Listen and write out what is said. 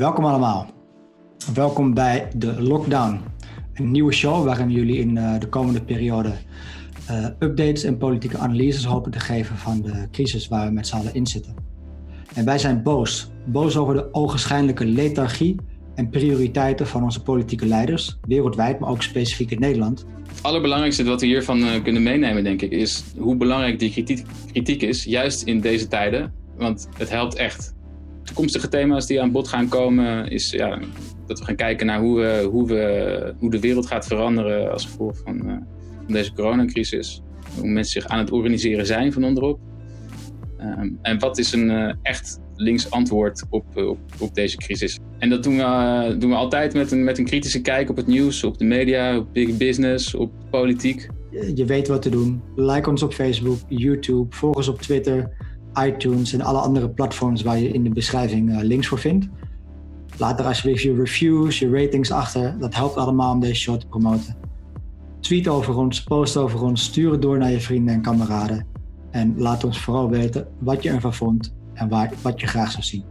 Welkom allemaal. Welkom bij de Lockdown. Een nieuwe show waarin jullie in eh, de komende periode uh, updates en politieke analyses hopen te geven van de crisis waar we met z'n allen in zitten. En wij zijn boos. Boos over de ogenschijnlijke lethargie en prioriteiten van onze politieke leiders, wereldwijd, maar ook specifiek in Nederland. Het allerbelangrijkste wat we hiervan uh, kunnen meenemen, denk ik, is hoe belangrijk die kritiek is, juist in deze tijden. Want het helpt echt toekomstige thema's die aan bod gaan komen, is ja, dat we gaan kijken naar hoe, we, hoe, we, hoe de wereld gaat veranderen als gevolg van, van deze coronacrisis. Hoe mensen zich aan het organiseren zijn van onderop. Um, en wat is een uh, echt links antwoord op, uh, op, op, deze crisis? En dat doen we, doen we altijd met een, met een kritische kijk op het nieuws, op de media, op big business, op politiek. Je weet wat te doen. Like ons op Facebook, YouTube, volg ons op Twitter iTunes en alle andere platforms waar je in de beschrijving uh, links voor vindt. Laat er alsjeblieft je reviews, je ratings achter. Dat helpt allemaal om deze show te promoten. Tweet over ons, post over ons, stuur het door naar je vrienden en kameraden. En laat ons vooral weten wat je ervan vond en wat je graag zou zien.